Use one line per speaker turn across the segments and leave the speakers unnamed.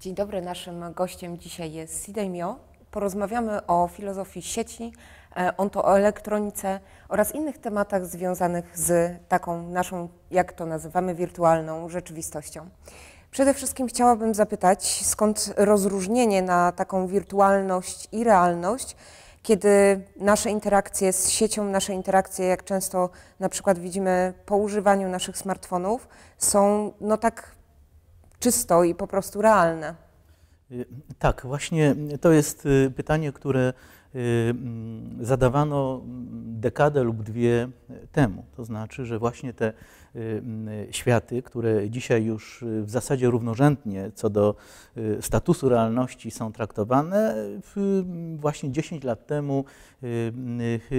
Dzień dobry, naszym gościem dzisiaj jest Sidej Mio. Porozmawiamy o filozofii sieci, e, ontoelektronice oraz innych tematach związanych z taką naszą, jak to nazywamy, wirtualną rzeczywistością. Przede wszystkim chciałabym zapytać, skąd rozróżnienie na taką wirtualność i realność, kiedy nasze interakcje z siecią, nasze interakcje, jak często na przykład widzimy po używaniu naszych smartfonów, są no tak czysto i po prostu realne.
Y, tak, właśnie to jest y, pytanie, które y, mm, zadawano dekadę lub dwie temu. To znaczy, że właśnie te światy, które dzisiaj już w zasadzie równorzędnie co do statusu realności są traktowane, właśnie 10 lat temu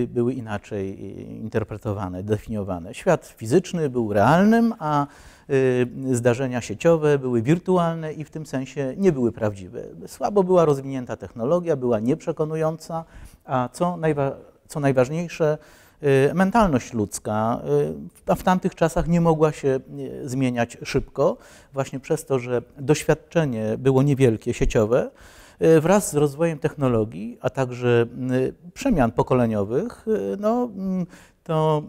były inaczej interpretowane, definiowane. Świat fizyczny był realnym, a Y, zdarzenia sieciowe były wirtualne i w tym sensie nie były prawdziwe. Słabo była rozwinięta technologia, była nieprzekonująca, a co, najwa co najważniejsze, y, mentalność ludzka y, w tamtych czasach nie mogła się zmieniać szybko, właśnie przez to, że doświadczenie było niewielkie, sieciowe. Wraz z rozwojem technologii, a także przemian pokoleniowych, no, mm, to,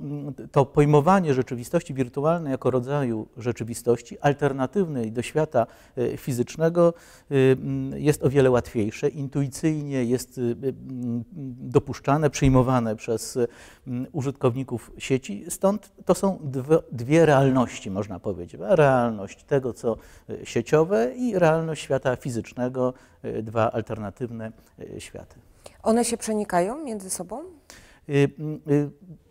to pojmowanie rzeczywistości wirtualnej jako rodzaju rzeczywistości alternatywnej do świata e, fizycznego e, jest o wiele łatwiejsze, intuicyjnie jest e, dopuszczane, przyjmowane przez użytkowników sieci. Stąd to są dwie, dwie realności, można powiedzieć. Realność tego, co sieciowe i realność świata fizycznego, dwa alternatywne światy.
One się przenikają między sobą?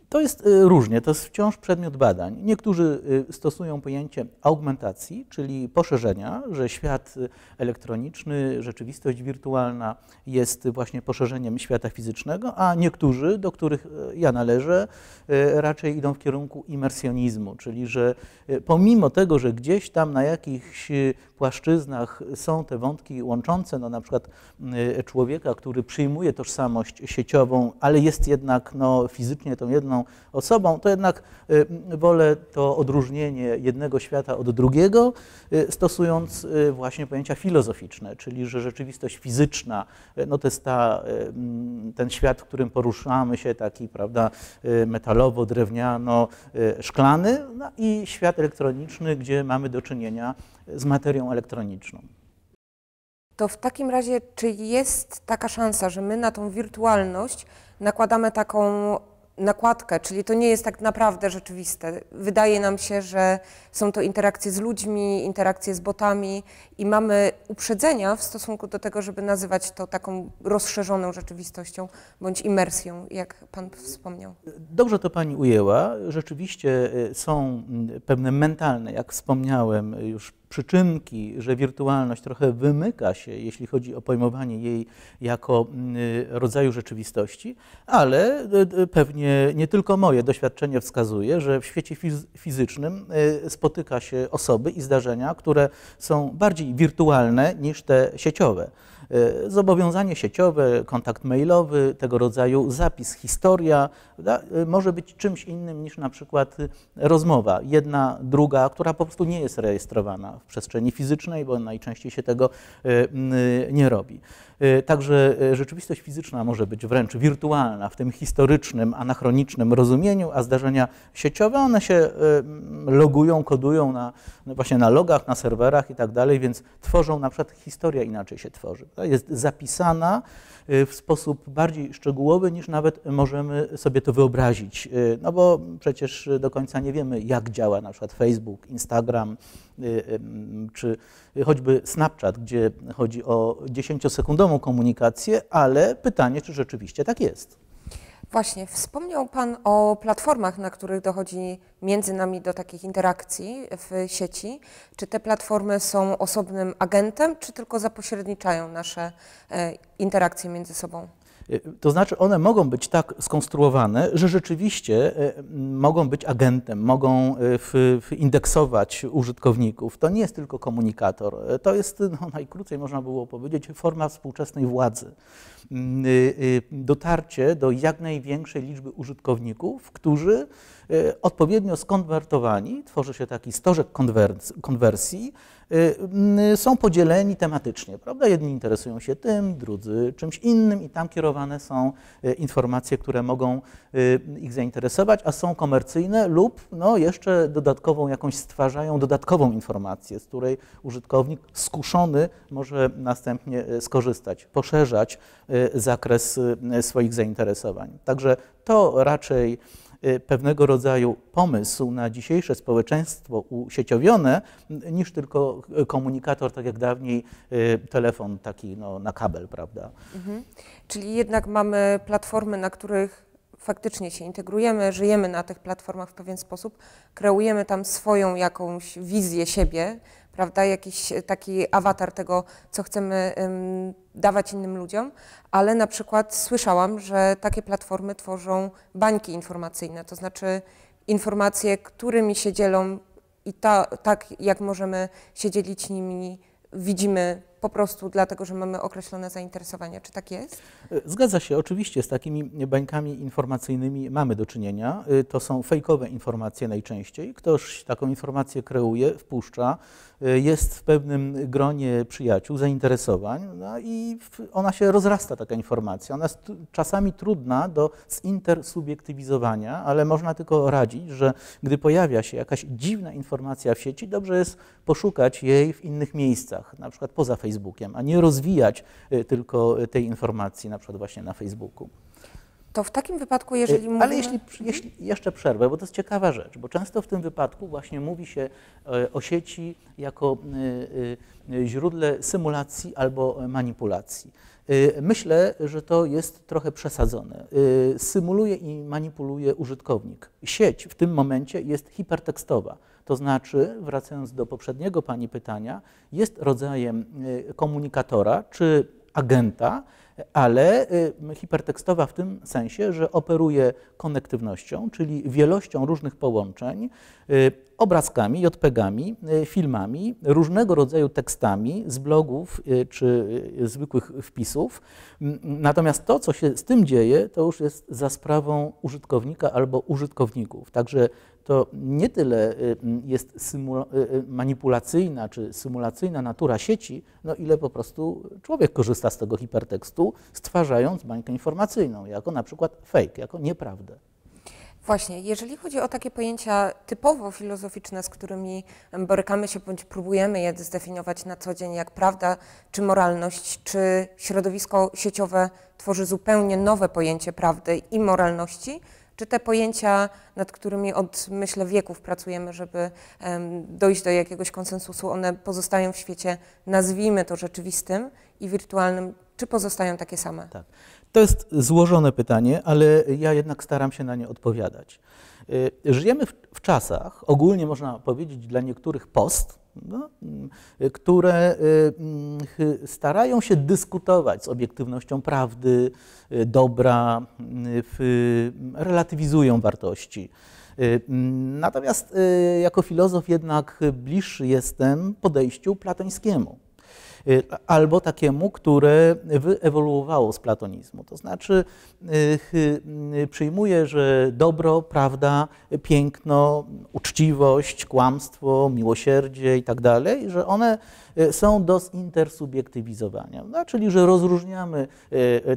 To jest y, różnie, to jest wciąż przedmiot badań. Niektórzy y, stosują pojęcie augmentacji, czyli poszerzenia, że świat elektroniczny, rzeczywistość wirtualna jest właśnie poszerzeniem świata fizycznego, a niektórzy, do których y, ja należę, raczej idą w kierunku imersjonizmu, czyli że pomimo tego, że gdzieś tam na jakichś płaszczyznach są te wątki łączące, no na przykład człowieka, który przyjmuje tożsamość sieciową, ale jest jednak no, fizycznie tą jedną osobą, to jednak y, wolę to odróżnienie jednego świata od drugiego, y, stosując y, właśnie pojęcia filozoficzne, czyli że rzeczywistość fizyczna, no to jest ta, ten świat, w którym poruszamy się, taki prawda, metalowo, drewniano, szklany, no i świat elektroniczny, gdzie mamy do czynienia z materią elektroniczną.
To w takim razie, czy jest taka szansa, że my na tą wirtualność nakładamy taką nakładkę, czyli to nie jest tak naprawdę rzeczywiste. Wydaje nam się, że są to interakcje z ludźmi, interakcje z botami i mamy uprzedzenia w stosunku do tego, żeby nazywać to taką rozszerzoną rzeczywistością bądź imersją, jak Pan wspomniał.
Dobrze to Pani ujęła. Rzeczywiście y, są mm, pewne mentalne, jak wspomniałem już przyczynki, że wirtualność trochę wymyka się, jeśli chodzi o pojmowanie jej jako mm, rodzaju rzeczywistości, ale y, y, pewnie nie tylko moje doświadczenie wskazuje, że w świecie fizycznym y, spotyka się osoby i zdarzenia, które są bardziej wirtualne niż te sieciowe. E, zobowiązanie sieciowe, kontakt mailowy, tego rodzaju zapis, historia e, może być czymś innym niż na przykład rozmowa, jedna, druga, która po prostu nie jest rejestrowana w przestrzeni fizycznej, bo najczęściej się tego e, nie robi. Także rzeczywistość fizyczna może być wręcz wirtualna w tym historycznym, anachronicznym rozumieniu, a zdarzenia sieciowe, one się logują, kodują na, właśnie na logach, na serwerach i tak dalej, więc tworzą, na przykład historia inaczej się tworzy. Jest zapisana w sposób bardziej szczegółowy niż nawet możemy sobie to wyobrazić. Y, no bo przecież do końca nie wiemy, jak działa na przykład Facebook, Instagram y, czy choćby Snapchat, gdzie chodzi o 10-sekundową komunikację, ale pytanie, czy rzeczywiście tak jest.
Właśnie, wspomniał Pan o platformach, na których dochodzi między nami do takich interakcji w sieci. Czy te platformy są osobnym agentem, czy tylko zapośredniczają nasze e, interakcje między sobą?
Y, to znaczy, one mogą być tak skonstruowane, że rzeczywiście y, mogą być agentem, mogą y, indeksować użytkowników. To nie jest tylko komunikator, to jest, no, najkrócej można było powiedzieć, forma współczesnej władzy. Mm, dotarcie do jak największej liczby użytkowników, którzy odpowiednio skonwertowani, tworzy się taki stożek konwersji, są podzieleni tematycznie, prawda? Jedni interesują się tym, drudzy czymś innym i tam kierowane są y, informacje, które mogą y, ich zainteresować, a są komercyjne lub no, jeszcze dodatkową jakąś stwarzają dodatkową informację, z której użytkownik skuszony może następnie skorzystać, poszerzać zakres swoich zainteresowań. Także to raczej Y, pewnego rodzaju pomysł na dzisiejsze społeczeństwo usieciowione, niż tylko komunikator, tak jak dawniej y, telefon taki no, na kabel, prawda? Mhm.
Czyli jednak mamy platformy, na których faktycznie się integrujemy, żyjemy na tych platformach w pewien sposób, kreujemy tam swoją jakąś wizję siebie, prawda, jakiś taki awatar tego, co chcemy dawać innym ludziom, ale na przykład słyszałam, że takie platformy tworzą bańki informacyjne, to znaczy informacje, którymi się dzielą i ta, tak jak możemy się dzielić nimi, widzimy po prostu dlatego, że mamy określone zainteresowania. Czy tak jest?
Zgadza się, oczywiście z takimi bańkami informacyjnymi mamy do czynienia. To są fejkowe informacje najczęściej. Ktoś taką informację kreuje, wpuszcza, jest w pewnym gronie przyjaciół, zainteresowań no i ona się rozrasta, taka informacja. Ona jest czasami trudna do zintersubjektywizowania, ale można tylko radzić, że gdy pojawia się jakaś dziwna informacja w sieci, dobrze jest poszukać jej w innych miejscach, na przykład poza Facebookiem, a nie rozwijać y, tylko tej informacji na przykład właśnie na Facebooku.
To w takim wypadku, jeżeli
mówimy... Ale jeśli, jeśli, jeszcze przerwę, bo to jest ciekawa rzecz, bo często w tym wypadku właśnie mówi się e, o sieci jako źródle symulacji albo manipulacji. Myślę, że to jest trochę przesadzone. Symuluje i manipuluje użytkownik. Sieć w tym momencie jest hipertekstowa. To znaczy, wracając do poprzedniego Pani pytania, jest rodzajem komunikatora czy agenta, ale y, hipertekstowa w tym sensie, że operuje konektywnością, czyli wielością różnych połączeń, y, obrazkami, JPEGami, y, filmami, różnego rodzaju tekstami z blogów czy zwykłych wpisów. Natomiast to, co się z tym dzieje, to już jest za sprawą użytkownika albo użytkowników. Także to nie tyle y, jest y, y, manipulacyjna czy symulacyjna natura sieci, no ile po prostu człowiek korzysta z tego hipertekstu, stwarzając bańkę informacyjną, jako na przykład fake, jako nieprawdę.
Właśnie, jeżeli chodzi o takie pojęcia typowo filozoficzne, z którymi borykamy się bądź próbujemy je zdefiniować na co dzień, jak prawda czy moralność, czy środowisko sieciowe tworzy zupełnie nowe pojęcie prawdy i moralności, czy te pojęcia, nad którymi od myślę wieków pracujemy, żeby dojść do jakiegoś konsensusu, one pozostają w świecie, nazwijmy to rzeczywistym i wirtualnym, czy pozostają takie same?
Tak. To jest złożone pytanie, ale ja jednak staram się na nie odpowiadać. Y, żyjemy w, w czasach, ogólnie można powiedzieć dla niektórych post, no, y, które y, starają się dyskutować z obiektywnością prawdy, dobra, relatywizują wartości. Natomiast jako filozof jednak bliższy jestem podejściu platońskiemu. Y, albo takiemu, które wyewoluowało z platonizmu. To znaczy y, y, przyjmuje, że dobro, prawda, piękno, uczciwość, kłamstwo, miłosierdzie i tak dalej, że one są do zintersubjektywizowania. No, czyli, że rozróżniamy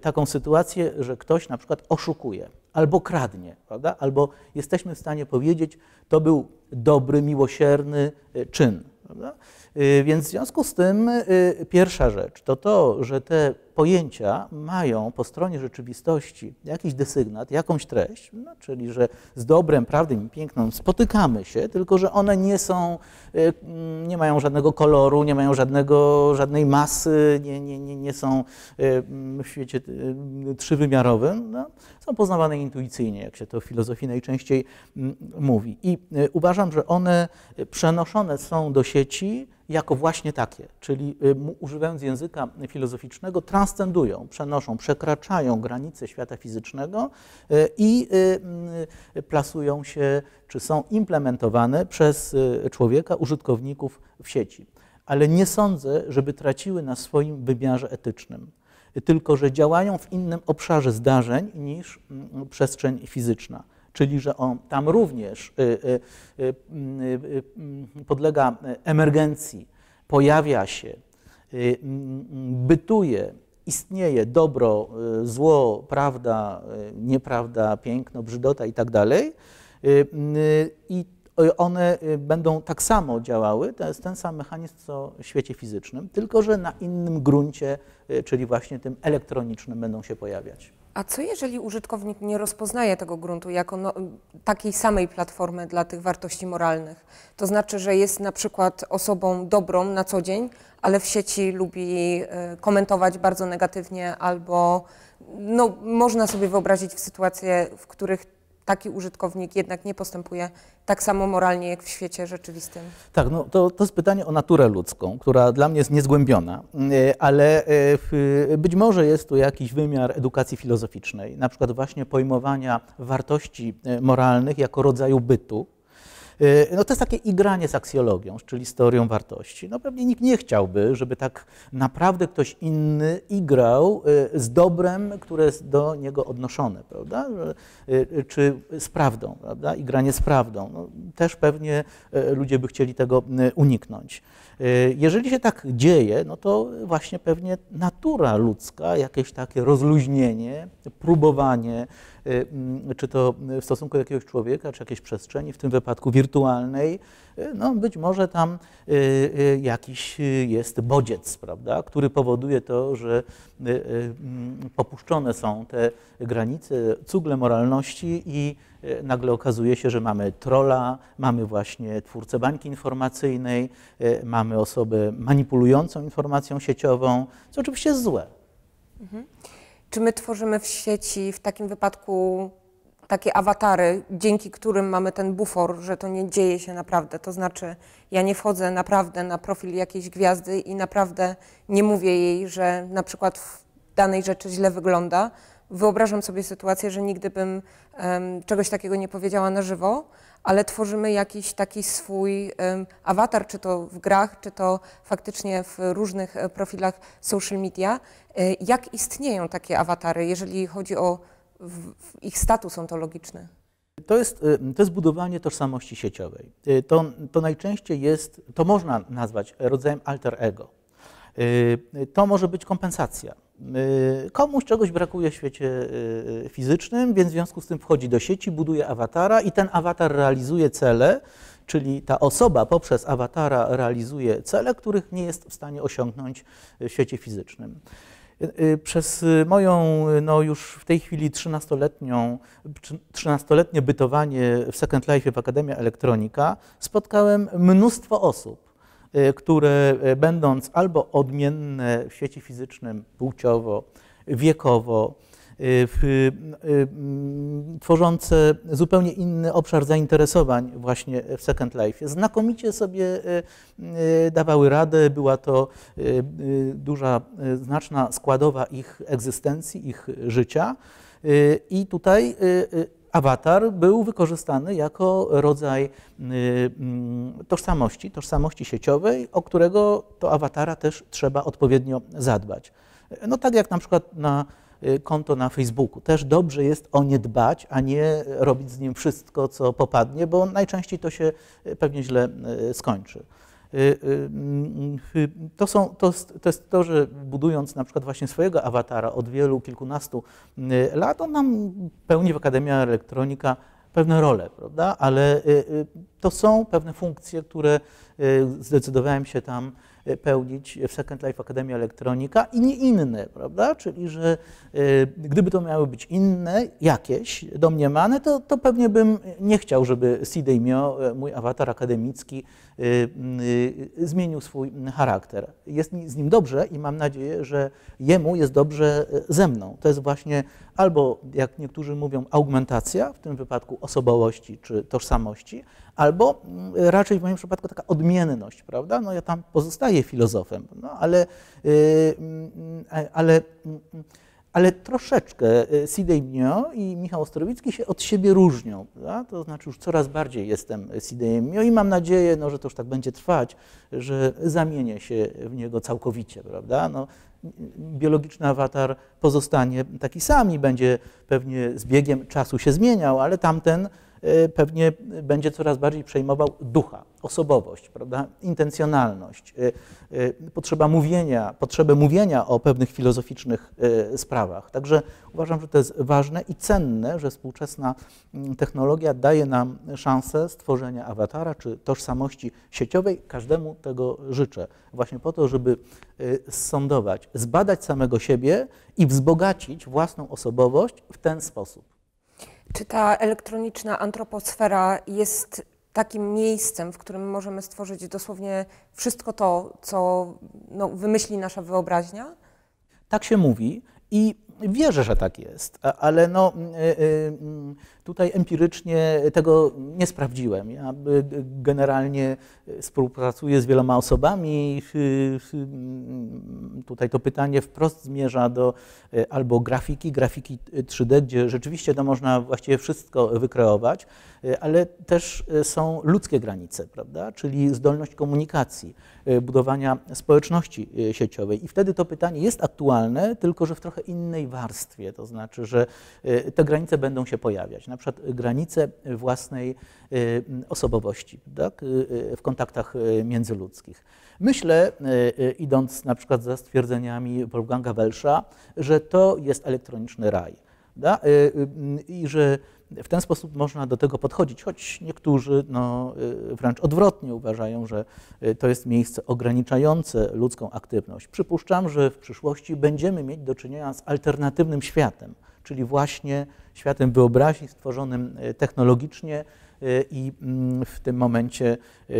taką sytuację, że ktoś na przykład oszukuje albo kradnie, prawda? albo jesteśmy w stanie powiedzieć, to był dobry, miłosierny czyn. Prawda? Y, więc w związku z tym y, pierwsza rzecz to to, że te pojęcia mają po stronie rzeczywistości jakiś desygnat, jakąś treść, no, czyli że z dobrem, prawdą i piękną spotykamy się, tylko że one nie są, y, nie mają żadnego koloru, nie mają żadnego, żadnej masy, nie, nie, nie, nie są w świecie trzywymiarowym, no, są poznawane intuicyjnie, jak się to w filozofii najczęściej mówi. I uważam, że one przenoszone są do sieci jako właśnie takie, czyli y, używając języka filozoficznego, transcendują, przenoszą, przekraczają granice świata fizycznego y, i y, plasują się, czy są implementowane przez człowieka, użytkowników w sieci. Ale nie sądzę, żeby traciły na swoim wymiarze etycznym tylko że działają w innym obszarze zdarzeń niż mm, przestrzeń fizyczna czyli że on tam również y, y, y, podlega emergencji pojawia się, y, bytuje, istnieje dobro, zło, prawda, nieprawda, piękno, brzydota i tak dalej, i one będą tak samo działały, to jest ten sam mechanizm co w świecie fizycznym, tylko że na innym gruncie, czyli właśnie tym elektronicznym będą się pojawiać.
A co jeżeli użytkownik nie rozpoznaje tego gruntu jako no, takiej samej platformy dla tych wartości moralnych? To znaczy, że jest na przykład osobą dobrą na co dzień, ale w sieci lubi y, komentować bardzo negatywnie albo no, można sobie wyobrazić w sytuacje, w których taki użytkownik jednak nie postępuje tak samo moralnie jak w świecie rzeczywistym?
Tak, no to, to jest pytanie o naturę ludzką, która dla mnie jest niezgłębiona, e, ale e, być może jest tu jakiś wymiar edukacji filozoficznej, na przykład właśnie pojmowania wartości e, moralnych jako rodzaju bytu, no to jest takie igranie z aksjologią, czyli z teorią wartości. No pewnie nikt nie chciałby, żeby tak naprawdę ktoś inny igrał y, z dobrem, które jest do niego odnoszone, prawda? Y, czy z prawdą, prawda? Igranie z prawdą. No, też pewnie ludzie by chcieli tego uniknąć. Jeżeli się tak dzieje, no to właśnie pewnie natura ludzka, jakieś takie rozluźnienie, próbowanie, Y, mm, czy to w stosunku do jakiegoś człowieka, czy jakiejś przestrzeni, w tym wypadku wirtualnej, y, no być może tam y, jakiś jest bodziec, prawda, który powoduje to, że mm, popuszczone są te granice, cugle moralności i nagle okazuje się, że mamy trola, mamy właśnie twórcę bańki informacyjnej, mamy osobę manipulującą informacją sieciową, co oczywiście jest złe. Mhm.
Czy my tworzymy w sieci w takim wypadku takie awatary, dzięki którym mamy ten bufor, że to nie dzieje się naprawdę. To znaczy, ja nie wchodzę naprawdę na profil jakiejś gwiazdy i naprawdę nie mówię jej, że na przykład w danej rzeczy źle wygląda. Wyobrażam sobie sytuację, że nigdy bym um, czegoś takiego nie powiedziała na żywo, ale tworzymy jakiś taki swój um, awatar, czy to w grach, czy to faktycznie w różnych e, profilach social media. E, jak istnieją takie awatary, jeżeli chodzi o ich status ontologiczny?
To jest, e, to jest budowanie tożsamości sieciowej. To, to najczęściej jest, to można nazwać rodzajem alter ego. To może być kompensacja. Komuś czegoś brakuje w świecie fizycznym, więc w związku z tym wchodzi do sieci, buduje awatara i ten awatar realizuje cele, czyli ta osoba poprzez awatara realizuje cele, których nie jest w stanie osiągnąć w świecie fizycznym. Przez moją no już w tej chwili 13-letnią, 13-letnie bytowanie w Second Life w Akademia Elektronika spotkałem mnóstwo osób, które będąc albo odmienne w świecie fizycznym płciowo, wiekowo, Y, y, tworzące zupełnie inny obszar zainteresowań właśnie w Second Life. Znakomicie sobie y, dawały radę, była to duża, znaczna składowa ich egzystencji, ich życia i tutaj awatar był wykorzystany jako rodzaj tożsamości, tożsamości sieciowej, o którego to awatara też trzeba odpowiednio zadbać. No tak jak na przykład na Y, konto na Facebooku. Też dobrze jest o nie dbać, a nie robić z nim wszystko, co popadnie, bo najczęściej to się y, pewnie źle y, skończy. To, są, to, to jest to, że budując na przykład właśnie swojego awatara od wielu, kilkunastu lat, on nam pełni w Akademia Elektronika pewne role, prawda? ale to są pewne funkcje, które zdecydowałem się tam pełnić w Second Life Akademia Elektronika i nie inne, prawda? Czyli, że e, gdyby to miały być inne, jakieś, domniemane, to, to pewnie bym nie chciał, żeby Sidejmio, e, mój awatar akademicki, zmienił swój charakter. Jest z nim dobrze i mam nadzieję, że jemu jest dobrze ze mną. To jest właśnie albo, jak niektórzy mówią, augmentacja, w tym wypadku osobowości czy tożsamości, albo mm, raczej w moim przypadku taka odmienność, prawda? No ja tam pozostaję filozofem, no ale, y, mm, ale, mm, ale troszeczkę y, Sidejmio i Michał Ostrowicki się od siebie różnią, prawda? to znaczy już coraz bardziej jestem Sidejmio i mam nadzieję, no, że to już tak będzie trwać, że zamienię się w niego całkowicie, prawda? No, biologiczny awatar pozostanie taki sam i będzie pewnie z biegiem czasu się zmieniał, ale tamten pewnie będzie coraz bardziej przejmował ducha, osobowość, prawda? intencjonalność, potrzeba mówienia, potrzebę mówienia o pewnych filozoficznych sprawach. Także uważam, że to jest ważne i cenne, że współczesna mm, technologia daje nam szansę stworzenia awatara czy tożsamości sieciowej. Każdemu tego życzę. Właśnie po to, żeby sądować, zbadać samego siebie i wzbogacić własną osobowość w ten sposób.
Czy ta elektroniczna antroposfera jest takim miejscem, w którym możemy stworzyć dosłownie wszystko to, co no, wymyśli nasza wyobraźnia?
Tak się mówi i wierzę, że tak jest, ale no, y, y, Tutaj empirycznie tego nie sprawdziłem. Ja generalnie współpracuję z wieloma osobami. Tutaj to pytanie wprost zmierza do albo grafiki, grafiki 3D, gdzie rzeczywiście to można właściwie wszystko wykreować, ale też są ludzkie granice, prawda? czyli zdolność komunikacji, budowania społeczności sieciowej. I wtedy to pytanie jest aktualne, tylko że w trochę innej warstwie, to znaczy, że te granice będą się pojawiać na przykład granice własnej y, osobowości tak, y, y, w kontaktach międzyludzkich. Myślę, idąc na przykład za stwierdzeniami Wolfganga Welsza, że to jest elektroniczny raj da? i że w ten sposób można do tego podchodzić, choć niektórzy no, wręcz odwrotnie uważają, że to jest miejsce ograniczające ludzką aktywność. Przypuszczam, że w przyszłości będziemy mieć do czynienia z alternatywnym światem, czyli właśnie światem wyobraźni stworzonym e, technologicznie i mm, w tym momencie e,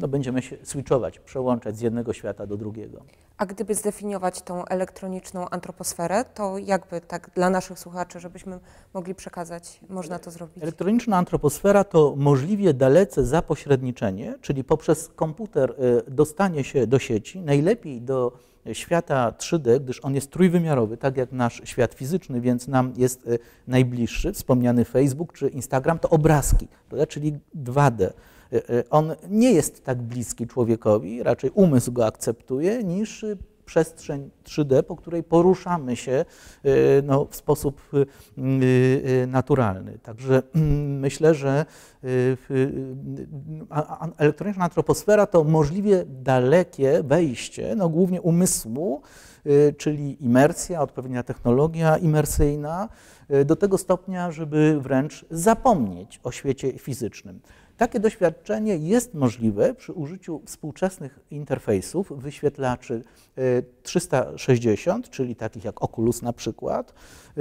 no, będziemy się switchować, przełączać z jednego świata do drugiego.
A gdyby zdefiniować tą elektroniczną antroposferę, to jakby tak dla naszych słuchaczy, żebyśmy mogli przekazać, można to zrobić?
Elektroniczna antroposfera to możliwie dalece zapośredniczenie, czyli poprzez komputer dostanie się do sieci, najlepiej do świata 3D, gdyż on jest trójwymiarowy, tak jak nasz świat fizyczny, więc nam jest e, najbliższy, wspomniany Facebook czy Instagram, to obrazki, prawda? czyli 2D. E, e, on nie jest tak bliski człowiekowi, raczej umysł go akceptuje, niż przestrzeń 3D, po której poruszamy się y, no, w sposób y, y, naturalny. Także mm, myślę, że elektroniczna antroposfera to możliwie dalekie wejście, no, głównie umysłu, czyli imersja, odpowiednia technologia imersyjna, do tego stopnia, żeby wręcz zapomnieć o świecie fizycznym. Takie doświadczenie jest możliwe przy użyciu współczesnych interfejsów, wyświetlaczy 360, e, czyli takich jak Oculus na przykład, e,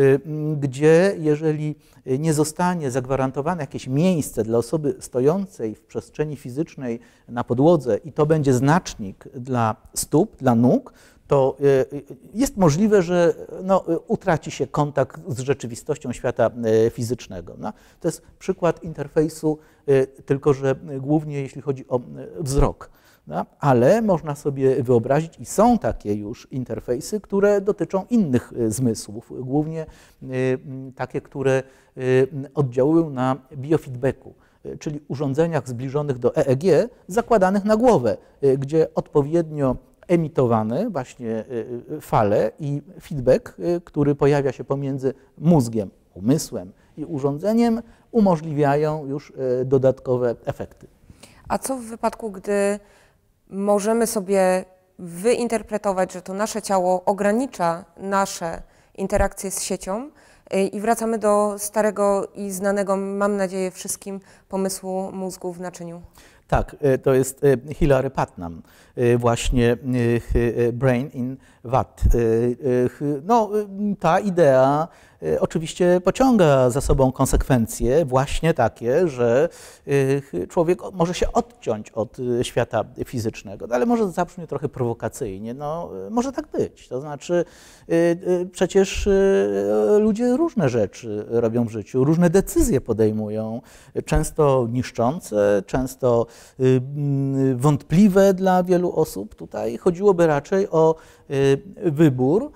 gdzie jeżeli nie zostanie zagwarantowane jakieś miejsce dla osoby stojącej w przestrzeni fizycznej na podłodze i to będzie znacznik dla stóp, dla nóg, to e, jest możliwe, że no, utraci się kontakt z rzeczywistością świata fizycznego. No, to jest przykład interfejsu tylko że głównie jeśli chodzi o wzrok. No, ale można sobie wyobrazić, i są takie już interfejsy, które dotyczą innych zmysłów, głównie takie, które oddziałują na biofeedbacku, czyli urządzeniach zbliżonych do EEG, zakładanych na głowę, gdzie odpowiednio emitowane właśnie fale i feedback, który pojawia się pomiędzy mózgiem, umysłem i urządzeniem, umożliwiają już dodatkowe efekty.
A co w wypadku, gdy możemy sobie wyinterpretować, że to nasze ciało ogranicza nasze interakcje z siecią i wracamy do starego i znanego, mam nadzieję, wszystkim pomysłu mózgu w naczyniu?
Tak, e, to jest Hilary Putnam, właśnie Brain in Watt. No, ta idea oczywiście pociąga za sobą konsekwencje właśnie takie, że y, człowiek może się odciąć od y, świata fizycznego, no, ale może zabrzmi trochę prowokacyjnie, no może tak być. To znaczy przecież ludzie różne rzeczy robią w życiu, różne decyzje podejmują, często niszczące, często wątpliwe dla wielu osób. Tutaj chodziłoby raczej o wybór,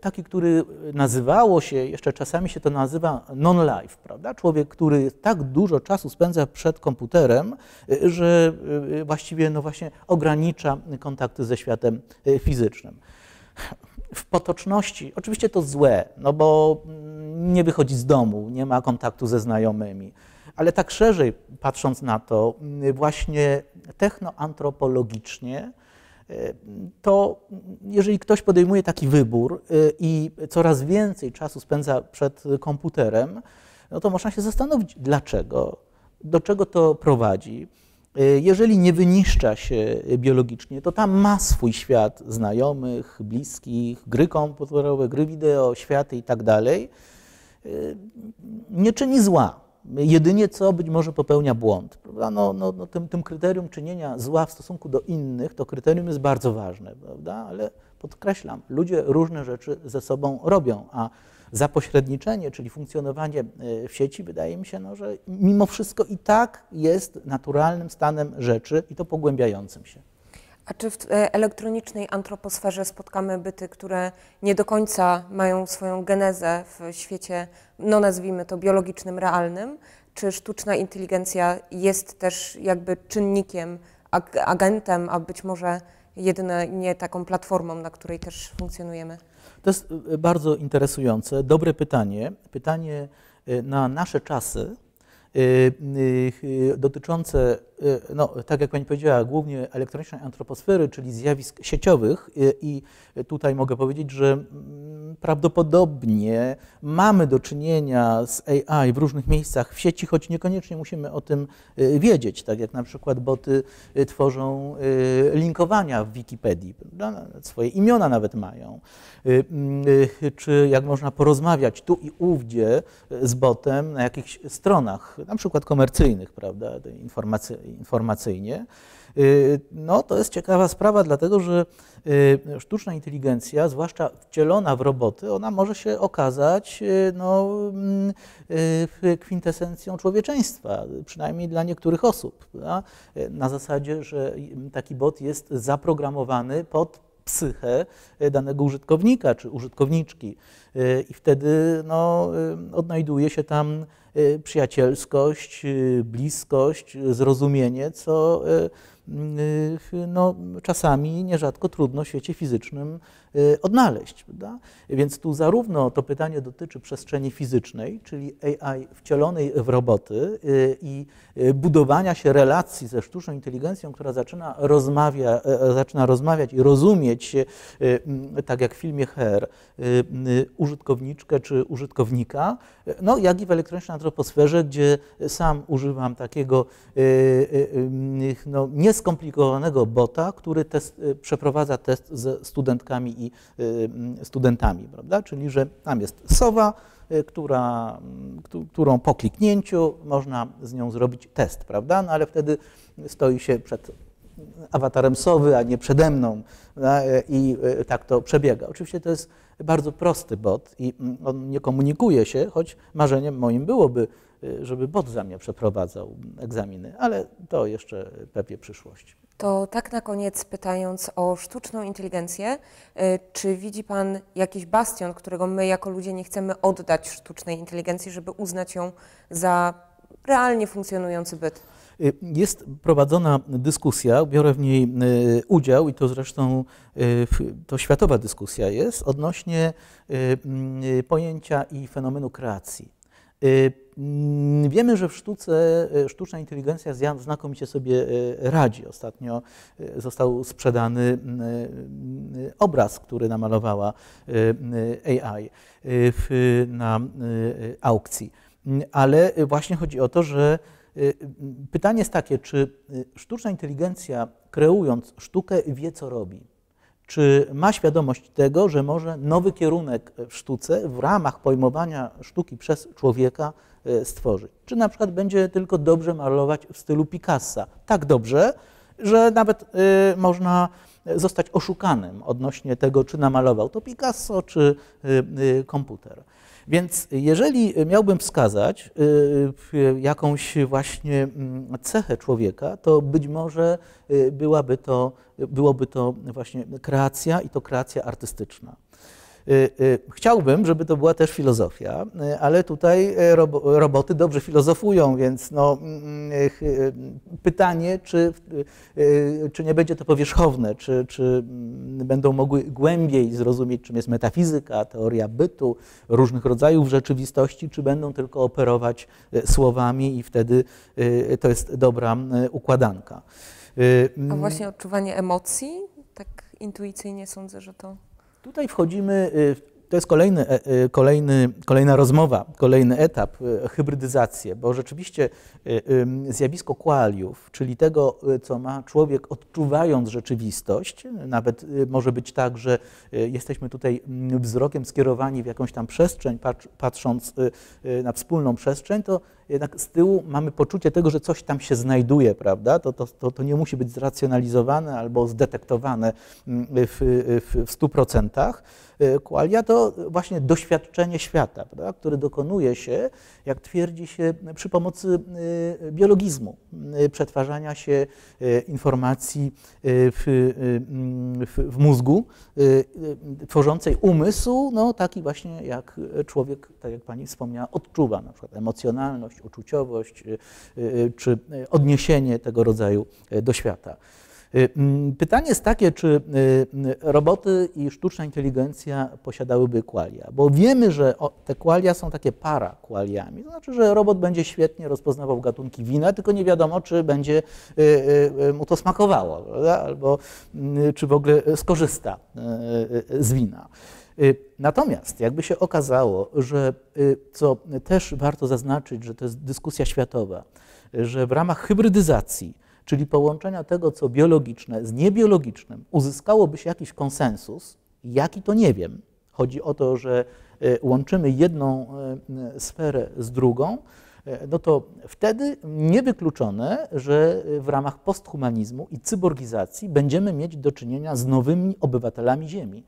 taki, który nazywało się, jeszcze czasami się to nazywa non-life, prawda? Człowiek, który tak dużo czasu spędza przed komputerem, e, że e, właściwie no właśnie ogranicza kontakty ze światem fizycznym. W potoczności, oczywiście to złe, no bo mm, nie wychodzi z domu, nie ma kontaktu ze znajomymi, ale tak szerzej patrząc na to, właśnie technoantropologicznie, to jeżeli ktoś podejmuje taki wybór i coraz więcej czasu spędza przed komputerem, no to można się zastanowić, dlaczego, do czego to prowadzi. Jeżeli nie wyniszcza się biologicznie, to tam ma swój świat znajomych, bliskich, gry komputerowe, gry wideo, światy i tak dalej. Nie czyni zła. Jedynie co być może popełnia błąd. No, no, no tym, tym, kryterium czynienia zła w stosunku do innych, to kryterium jest bardzo ważne, prawda? ale podkreślam, ludzie różne rzeczy ze sobą robią, a zapośredniczenie, czyli funkcjonowanie e, w sieci, wydaje mi się, no, że mimo wszystko i tak jest naturalnym stanem rzeczy i to pogłębiającym się.
A czy w e, elektronicznej antroposferze spotkamy byty, które nie do końca mają swoją genezę w świecie, no nazwijmy to biologicznym, realnym? Czy sztuczna inteligencja jest też jakby czynnikiem, agentem, a być może jedynie taką platformą, na której też funkcjonujemy?
To jest y, bardzo interesujące, dobre pytanie. Pytanie y, na nasze czasy, dotyczące, no, tak jak Pani powiedziała, głównie elektronicznej antroposfery, czyli zjawisk sieciowych. I tutaj mogę powiedzieć, że mm, prawdopodobnie mamy do czynienia z AI w różnych miejscach w sieci, choć niekoniecznie musimy o tym wiedzieć, tak jak na przykład boty tworzą linkowania w Wikipedii, swoje imiona nawet mają. Y, y, czy jak można porozmawiać tu i ówdzie z botem na jakichś stronach, na przykład komercyjnych, prawda, informacyjnie. Y, no, to jest ciekawa sprawa, dlatego że sztuczna inteligencja, zwłaszcza wcielona w roboty, ona może się okazać no, kwintesencją człowieczeństwa, przynajmniej dla niektórych osób. Prawda? Na zasadzie, że taki bot jest zaprogramowany pod psychę danego użytkownika czy użytkowniczki. I wtedy no, odnajduje się tam przyjacielskość, bliskość, zrozumienie, co no, czasami nierzadko trudno w świecie fizycznym y, odnaleźć. Prawda? Więc tu zarówno to pytanie dotyczy przestrzeni fizycznej, czyli AI wcielonej w roboty y, i y, budowania się relacji ze sztuczną inteligencją, która zaczyna, rozmawia, zaczyna rozmawiać i rozumieć, tak jak w filmie Her, użytkowniczkę czy użytkownika, no, jak i w elektronicznej antroposferze, gdzie sam używam takiego no, nie skomplikowanego bota, który test, y, przeprowadza test ze studentkami i y, studentami, prawda? Czyli, że tam jest sowa, y, która, którą po kliknięciu można z nią zrobić test, prawda? No ale wtedy stoi się przed awatarem sowy, a nie przede mną prawda? i tak to przebiega. Oczywiście to jest bardzo prosty bot i mm, on nie komunikuje się, choć marzeniem moim byłoby Y, żeby bot za mnie przeprowadzał egzaminy, ale to jeszcze pewnie przyszłość.
To tak na koniec pytając o sztuczną inteligencję, y, czy widzi Pan jakiś bastion, którego my jako ludzie nie chcemy oddać sztucznej inteligencji, żeby uznać ją za realnie funkcjonujący byt?
Y, jest prowadzona dyskusja, biorę w niej udział i to zresztą to światowa dyskusja jest odnośnie pojęcia i fenomenu kreacji. Mm, wiemy, że w sztuce sztuczna inteligencja znakomicie sobie radzi. Ostatnio został sprzedany obraz, który namalowała AI na aukcji. Ale właśnie chodzi o to, że pytanie jest takie, czy sztuczna inteligencja kreując sztukę wie, co robi? Czy ma świadomość tego, że może nowy kierunek w sztuce w ramach pojmowania sztuki przez człowieka stworzyć. Czy na przykład będzie tylko dobrze malować w stylu Picassa. Tak dobrze, że nawet można zostać oszukanym odnośnie tego, czy namalował to Picasso, czy komputer. Więc jeżeli miałbym wskazać jakąś właśnie mm, cechę człowieka, to być może byłaby to, byłoby to właśnie kreacja i to kreacja artystyczna. Y, y, Chciałbym, żeby to była też filozofia, y, ale tutaj robo- roboty dobrze filozofują, więc no, mm, pytanie, czy, czy nie będzie to powierzchowne, czy, czy mm, będą mogły głębiej zrozumieć, czym jest metafizyka, teoria bytu, różnych rodzajów rzeczywistości, czy będą tylko operować słowami i wtedy to jest dobra układanka.
A właśnie odczuwanie emocji, tak intuicyjnie sądzę, że to...
Tutaj wchodzimy, y, to jest kolejny, e- y, kolejny, kolejna rozmowa, kolejny etap, y, hybrydyzację, bo rzeczywiście zjawisko qualiów, czyli tego, co ma człowiek odczuwając rzeczywistość, nawet może być tak, że jesteśmy tutaj mm, wzrokiem skierowani w jakąś tam przestrzeń, patrz- patrząc na wspólną przestrzeń, to jednak z tyłu mamy poczucie tego, że coś tam się znajduje, prawda? To, to, to, to nie musi być zracjonalizowane albo zdetektowane mm, w, w, w 100%. Y, Qualia to właśnie doświadczenie świata, prawda? które dokonuje się, jak twierdzi się, przy pomocy y, biologizmu, y, przetwarzania się informacji w, mm, w, w mózgu, tworzącej umysł, no taki właśnie jak człowiek, tak jak pani wspomniała, odczuwa, na przykład emocjonalność, uczuciowość, y, y, czy y, odniesienie tego rodzaju do świata. Mm, Pytanie jest takie, czy roboty i sztuczna inteligencja posiadałyby qualia, bo wiemy, że te qualia są takie para qualiami, to znaczy, że robot będzie świetnie rozpoznawał gatunki wina, tylko nie wiadomo, czy będzie mu to smakowało, prawda? albo y, czy w ogóle skorzysta z wina. Y, Natomiast jakby się okazało, że y, co też warto zaznaczyć, że to jest dyskusja światowa, że w ramach hybrydyzacji, czyli połączenia tego, co biologiczne z niebiologicznym, uzyskałoby się jakiś konsensus, jaki to nie wiem. Chodzi o to, że y, łączymy jedną sferę z drugą, no to wtedy niewykluczone, że w ramach posthumanizmu i cyborgizacji będziemy mieć do czynienia z nowymi obywatelami Ziemi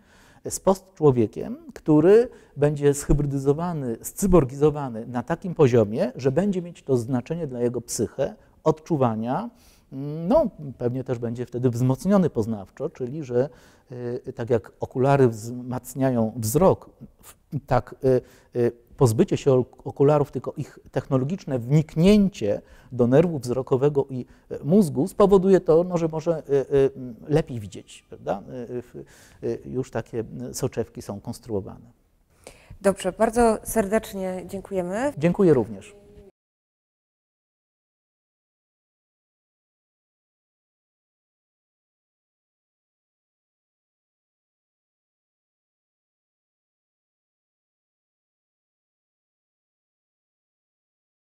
z postczłowiekiem, który będzie zhybrydyzowany, scyborgizowany na takim poziomie, że będzie mieć to znaczenie dla jego psychę, odczuwania, no pewnie też będzie wtedy wzmocniony poznawczo, czyli że y, tak jak okulary wzmacniają wzrok, tak y, y, pozbycie się ok- okularów, tylko ich technologiczne wniknięcie do nerwu wzrokowego i mózgu spowoduje to, no, że może y, lepiej widzieć. Prawda? Już takie soczewki są konstruowane.
Dobrze, bardzo serdecznie dziękujemy.
Dziękuję również.